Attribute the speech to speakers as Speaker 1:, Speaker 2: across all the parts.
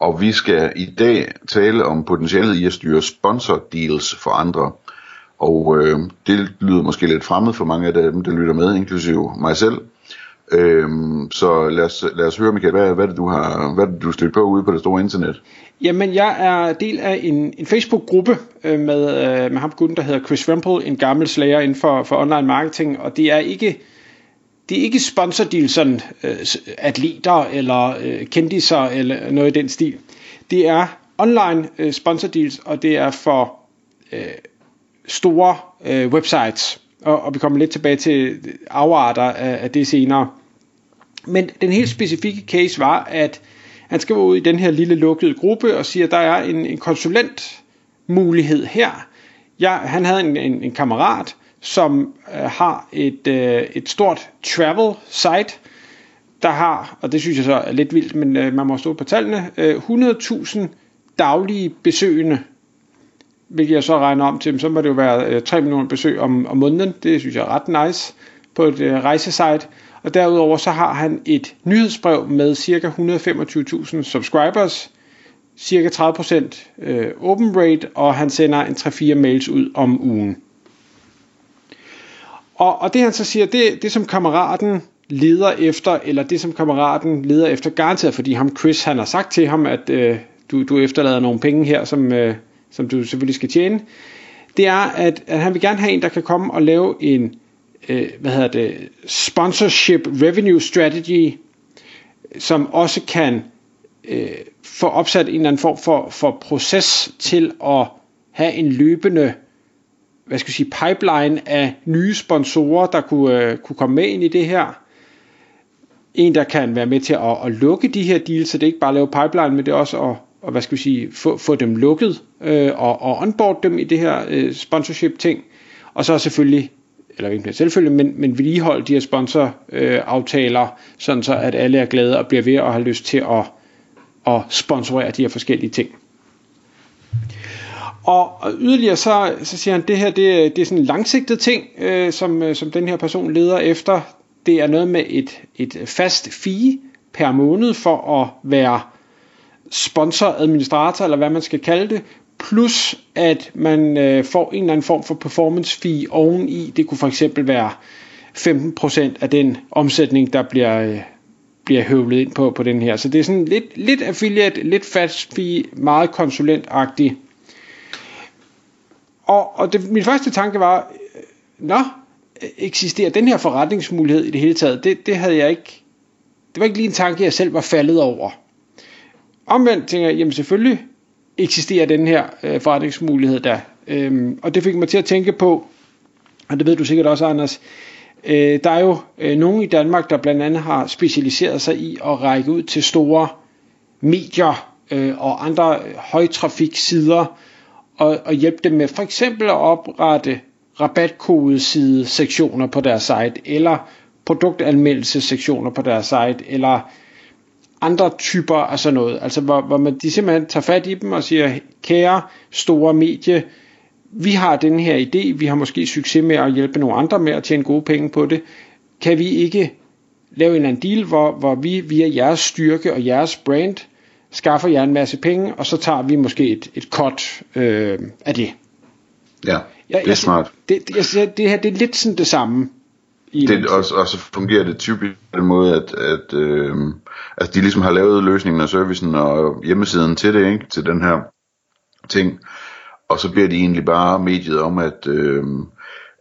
Speaker 1: Og vi skal i dag tale om potentialet i at styre sponsor deals for andre. Og øh, det lyder måske lidt fremmed for mange af dem, der lytter med, inklusive mig selv. Øhm, så lad os, lad os høre, Michael, hvad, hvad, er det, du har, hvad er det, du stødt på ude på det store internet?
Speaker 2: Jamen, jeg er del af en, en Facebook-gruppe øh, med, øh, med ham gutten, der hedder Chris Wemple, en gammel slager inden for, for online marketing, og det er ikke det er ikke sponsordeal sådan øh, atleter eller øh, kendiser eller noget i den stil. Det er online øh, sponsordeals, og det er for øh, store øh, websites. Og, og vi kommer lidt tilbage til afarter af, af det senere. Men den helt specifikke case var, at han skal ud i den her lille lukkede gruppe og siger, at der er en, en konsulent mulighed her. Jeg, han havde en, en, en kammerat, som øh, har et, øh, et stort travel site, der har, og det synes jeg så er lidt vildt, men øh, man må stå på tallene, øh, 100.000 daglige besøgende, hvilket jeg så regner om til, så må det jo være øh, 3 millioner besøg om, om måneden, det synes jeg er ret nice på et øh, rejsesite, og derudover så har han et nyhedsbrev med cirka 125.000 subscribers, cirka 30% øh, open rate, og han sender en 3-4 mails ud om ugen. Og, og det han så siger, det, det som kammeraten leder efter, eller det som kammeraten leder efter garanteret, fordi ham Chris han har sagt til ham, at øh, du, du efterlader nogle penge her, som, øh, som du selvfølgelig skal tjene, det er, at, at han vil gerne have en, der kan komme og lave en, øh, hvad hedder det, sponsorship revenue strategy, som også kan øh, få opsat en eller anden form for, for proces til at have en løbende hvad skal jeg sige, pipeline af nye sponsorer, der kunne, øh, kunne komme med ind i det her. En, der kan være med til at, at lukke de her deals, så det er ikke bare at lave pipeline, men det er også at, og hvad skal vi sige, få, få dem lukket øh, og, og onboard dem i det her øh, sponsorship ting. Og så selvfølgelig, eller ikke selvfølgelig, men, men vedligeholde de her sponsoraftaler, øh, sådan så at alle er glade og bliver ved at have lyst til at, at sponsorere de her forskellige ting. Og, yderligere så, så siger han, at det her det, det er sådan en langsigtet ting, øh, som, øh, som den her person leder efter. Det er noget med et, et fast fee per måned for at være sponsor, administrator, eller hvad man skal kalde det, plus at man øh, får en eller anden form for performance fee oveni. Det kunne for eksempel være 15% af den omsætning, der bliver, øh, bliver høvlet ind på, på den her. Så det er sådan lidt, lidt affiliate, lidt fast fee, meget konsulentagtigt og, og det, min første tanke var, øh, nå, eksisterer den her forretningsmulighed i det hele taget? Det, det havde jeg ikke, det var ikke lige en tanke, jeg selv var faldet over. Omvendt tænker jeg, jamen selvfølgelig eksisterer den her øh, forretningsmulighed der. Øhm, og det fik mig til at tænke på, og det ved du sikkert også, Anders, øh, der er jo øh, nogen i Danmark, der blandt andet har specialiseret sig i at række ud til store medier øh, og andre øh, højtrafiksider, og, og hjælpe dem med for eksempel at oprette rabatkodeside sektioner på deres site, eller produktanmeldelsesektioner på deres site, eller andre typer af sådan noget. Altså hvor, hvor man, de simpelthen tager fat i dem og siger, kære store medie, vi har den her idé, vi har måske succes med at hjælpe nogle andre med at tjene gode penge på det. Kan vi ikke lave en eller anden deal, hvor, hvor vi via jeres styrke og jeres brand skaffer jer en masse penge, og så tager vi måske et, et cut øh, af det.
Speaker 1: Ja, ja det er smart.
Speaker 2: Det, det, jeg, det her det er lidt sådan det samme.
Speaker 1: I det, og, og så fungerer det typisk på den måde, at, at øh, altså de ligesom har lavet løsningen og servicen og hjemmesiden til det, ikke? til den her ting, og så bliver de egentlig bare mediet om at, øh,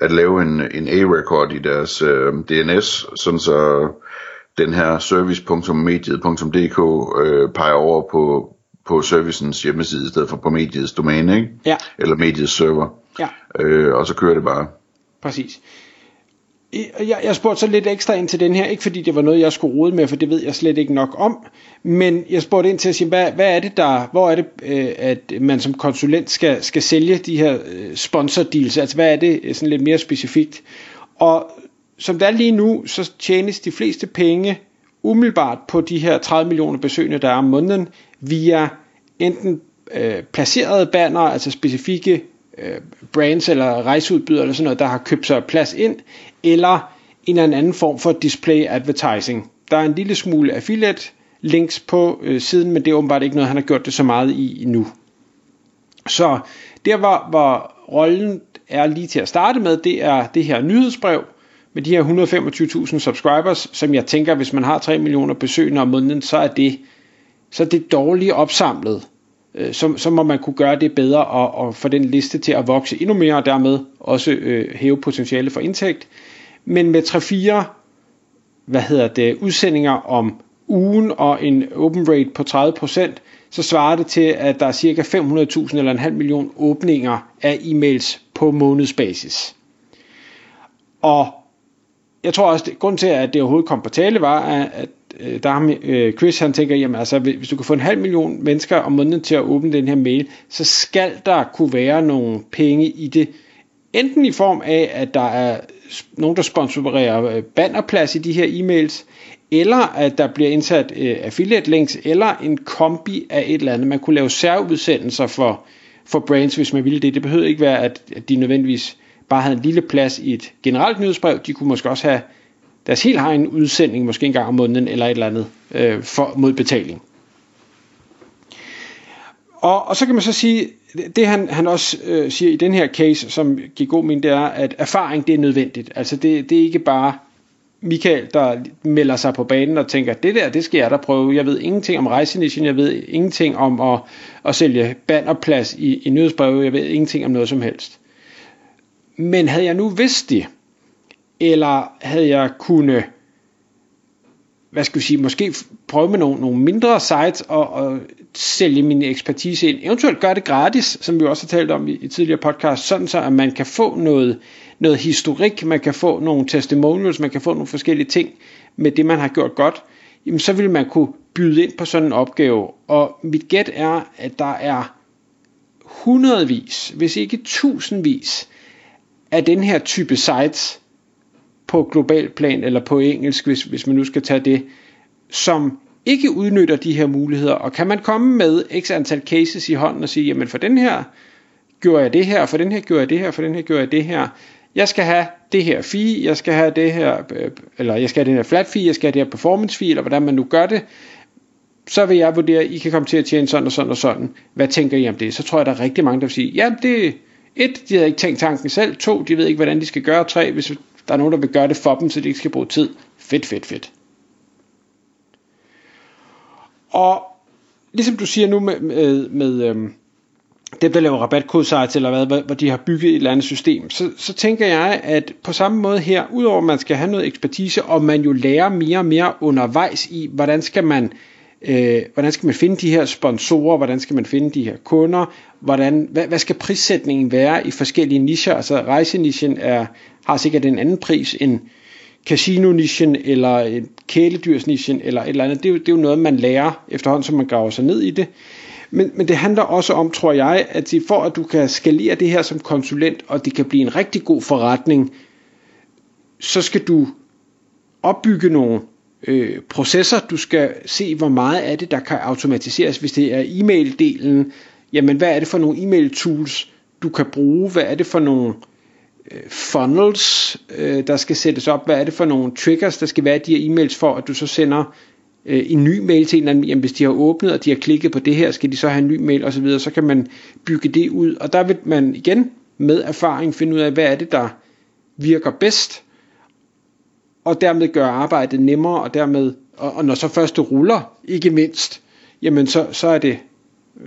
Speaker 1: at lave en, en A-record i deres øh, DNS, sådan så den her service.mediet.dk øh, peger over på, på servicens hjemmeside i stedet for på mediets domæne, ikke?
Speaker 2: Ja.
Speaker 1: Eller mediets server.
Speaker 2: Ja.
Speaker 1: Øh, og så kører det bare.
Speaker 2: Præcis. jeg, jeg spurgte så lidt ekstra ind til den her, ikke fordi det var noget, jeg skulle rode med, for det ved jeg slet ikke nok om, men jeg spurgte ind til at sige, hvad, hvad er det der, hvor er det, øh, at man som konsulent skal, skal sælge de her øh, sponsor deals, altså hvad er det øh, sådan lidt mere specifikt, og som det er lige nu, så tjenes de fleste penge umiddelbart på de her 30 millioner besøgende, der er om måneden, via enten øh, placerede banner, altså specifikke øh, brands eller rejseudbydere eller sådan noget, der har købt sig plads ind, eller en eller anden form for display advertising. Der er en lille smule affiliate links på øh, siden, men det er åbenbart ikke noget, han har gjort det så meget i nu. Så der hvor, hvor rollen er lige til at starte med, det er det her nyhedsbrev med de her 125.000 subscribers, som jeg tænker, hvis man har 3 millioner besøgende om måneden, så er det, så er det dårligt opsamlet. Øh, så, så må man kunne gøre det bedre og, og få den liste til at vokse endnu mere, og dermed også øh, hæve potentiale for indtægt. Men med 3-4 hvad hedder det, udsendinger om ugen og en open rate på 30%, så svarer det til, at der er cirka 500.000 eller en halv million åbninger af e-mails på månedsbasis. Og jeg tror også, at grund til, at det overhovedet kom på tale, var, at øh, der ham, øh, Chris han tænker, jamen altså, hvis du kan få en halv million mennesker om måneden til at åbne den her mail, så skal der kunne være nogle penge i det. Enten i form af, at der er nogen, der sponsorerer øh, bannerplads i de her e-mails, eller at der bliver indsat øh, affiliate links, eller en kombi af et eller andet. Man kunne lave særudsendelser for, for brands, hvis man ville det. Det behøver ikke være, at, at de nødvendigvis bare havde en lille plads i et generelt nyhedsbrev. De kunne måske også have deres helt egen udsending, måske en gang om måneden, eller et eller andet, øh, for, mod betaling. Og, og så kan man så sige, det han, han også øh, siger i den her case, som giver god mening, det er, at erfaring det er nødvendigt. Altså det, det er ikke bare Michael, der melder sig på banen og tænker, det der, det skal jeg da prøve. Jeg ved ingenting om rejsenischen, jeg ved ingenting om at, at sælge bannerplads i, i nyhedsbrevet, jeg ved ingenting om noget som helst. Men havde jeg nu vidst det, eller havde jeg kunne hvad skal jeg sige, måske prøve med nogle, nogle mindre sites og, og sælge min ekspertise ind. Eventuelt gøre det gratis, som vi også har talt om i, i tidligere podcast, sådan så at man kan få noget, noget historik, man kan få nogle testimonials, man kan få nogle forskellige ting med det, man har gjort godt. Jamen, så vil man kunne byde ind på sådan en opgave. Og mit gæt er, at der er hundredvis, hvis ikke tusindvis af den her type sites, på global plan, eller på engelsk, hvis, hvis man nu skal tage det, som ikke udnytter de her muligheder, og kan man komme med x antal cases i hånden og sige, jamen for den her gjorde jeg det her, for den her gjorde jeg det her, for den her gjorde jeg det her, jeg skal have det her fee, jeg skal have det her, øh, eller jeg skal have den her flat fee, jeg skal have det her performance fee, eller hvordan man nu gør det, så vil jeg vurdere, at I kan komme til at tjene sådan og sådan og sådan. Hvad tænker I om det? Så tror jeg, der er rigtig mange, der vil sige, ja, det, et, de havde ikke tænkt tanken selv, to, de ved ikke, hvordan de skal gøre, tre, hvis der er nogen, der vil gøre det for dem, så de ikke skal bruge tid. Fedt, fedt, fedt. Og ligesom du siger nu med, med, med øhm, dem, der laver rabatkodesites eller hvad, hvor de har bygget et eller andet system, så, så tænker jeg, at på samme måde her, udover at man skal have noget ekspertise, og man jo lærer mere og mere undervejs i, hvordan skal man øh, hvordan skal man finde de her sponsorer, hvordan skal man finde de her kunder, hvordan, hvad, hvad skal prissætningen være i forskellige nicher, altså rejsenichen er, har sikkert en anden pris end casino-nichen eller øh, kæledyrsnichen, eller et eller andet. Det er, jo, det er jo noget, man lærer efterhånden, som man graver sig ned i det. Men, men det handler også om, tror jeg, at for at du kan skalere det her som konsulent, og det kan blive en rigtig god forretning, så skal du opbygge nogle øh, processer. Du skal se, hvor meget af det, der kan automatiseres. Hvis det er e-mail-delen, jamen hvad er det for nogle e-mail tools, du kan bruge? Hvad er det for nogle øh, funnels, øh, der skal sættes op? Hvad er det for nogle triggers, der skal være i de her e-mails for, at du så sender øh, en ny mail til en eller anden, jamen hvis de har åbnet, og de har klikket på det her, skal de så have en ny mail osv., så kan man bygge det ud, og der vil man igen med erfaring finde ud af, hvad er det, der virker bedst, og dermed gøre arbejdet nemmere, og dermed, og, og når så først det ruller, ikke mindst, jamen så, så er det, øh,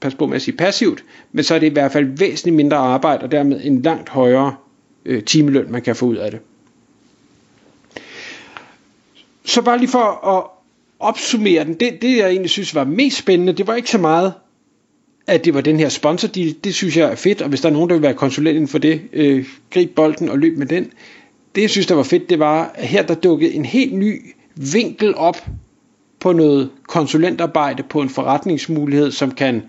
Speaker 2: pas på med at sige passivt, men så er det i hvert fald væsentligt mindre arbejde, og dermed en langt højere øh, timeløn, man kan få ud af det. Så bare lige for at opsummere den, det, det jeg egentlig synes var mest spændende, det var ikke så meget, at det var den her sponsor deal, det synes jeg er fedt, og hvis der er nogen, der vil være konsulent inden for det, øh, grib bolden og løb med den det jeg synes der var fedt, det var, at her der dukkede en helt ny vinkel op på noget konsulentarbejde på en forretningsmulighed, som kan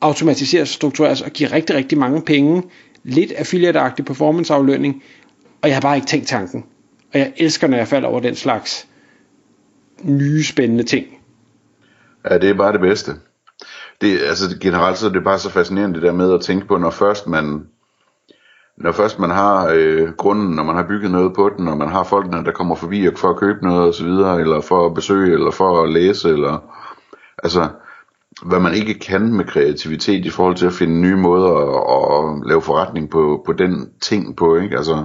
Speaker 2: automatiseres og struktureres og give rigtig, rigtig mange penge. Lidt affiliate-agtig performanceaflønning. Og jeg har bare ikke tænkt tanken. Og jeg elsker, når jeg falder over den slags nye spændende ting.
Speaker 1: Ja, det er bare det bedste. Det, altså generelt så er det bare så fascinerende det der med at tænke på, når først man når først man har øh, grunden, når man har bygget noget på den, og man har folkene, der kommer forbi for at købe noget osv., eller for at besøge, eller for at læse, eller altså hvad man ikke kan med kreativitet i forhold til at finde nye måder at, at lave forretning på, på den ting på, ikke? Altså,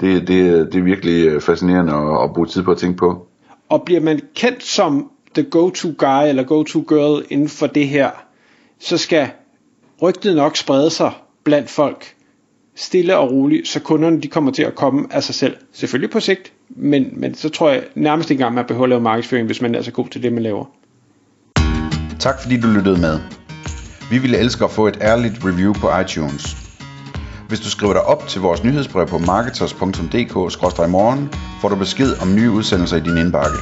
Speaker 1: det, det, det er virkelig øh, fascinerende at, at bruge tid på at tænke på.
Speaker 2: Og bliver man kendt som the go-to guy eller go-to girl inden for det her, så skal rygtet nok sprede sig blandt folk stille og roligt, så kunderne de kommer til at komme af sig selv. Selvfølgelig på sigt, men, men så tror jeg nærmest ikke engang, man behøver at lave markedsføring, hvis man er så god til det, man laver.
Speaker 3: Tak fordi du lyttede med. Vi ville elske at få et ærligt review på iTunes. Hvis du skriver dig op til vores nyhedsbrev på marketers.dk-morgen, får du besked om nye udsendelser i din indbakke.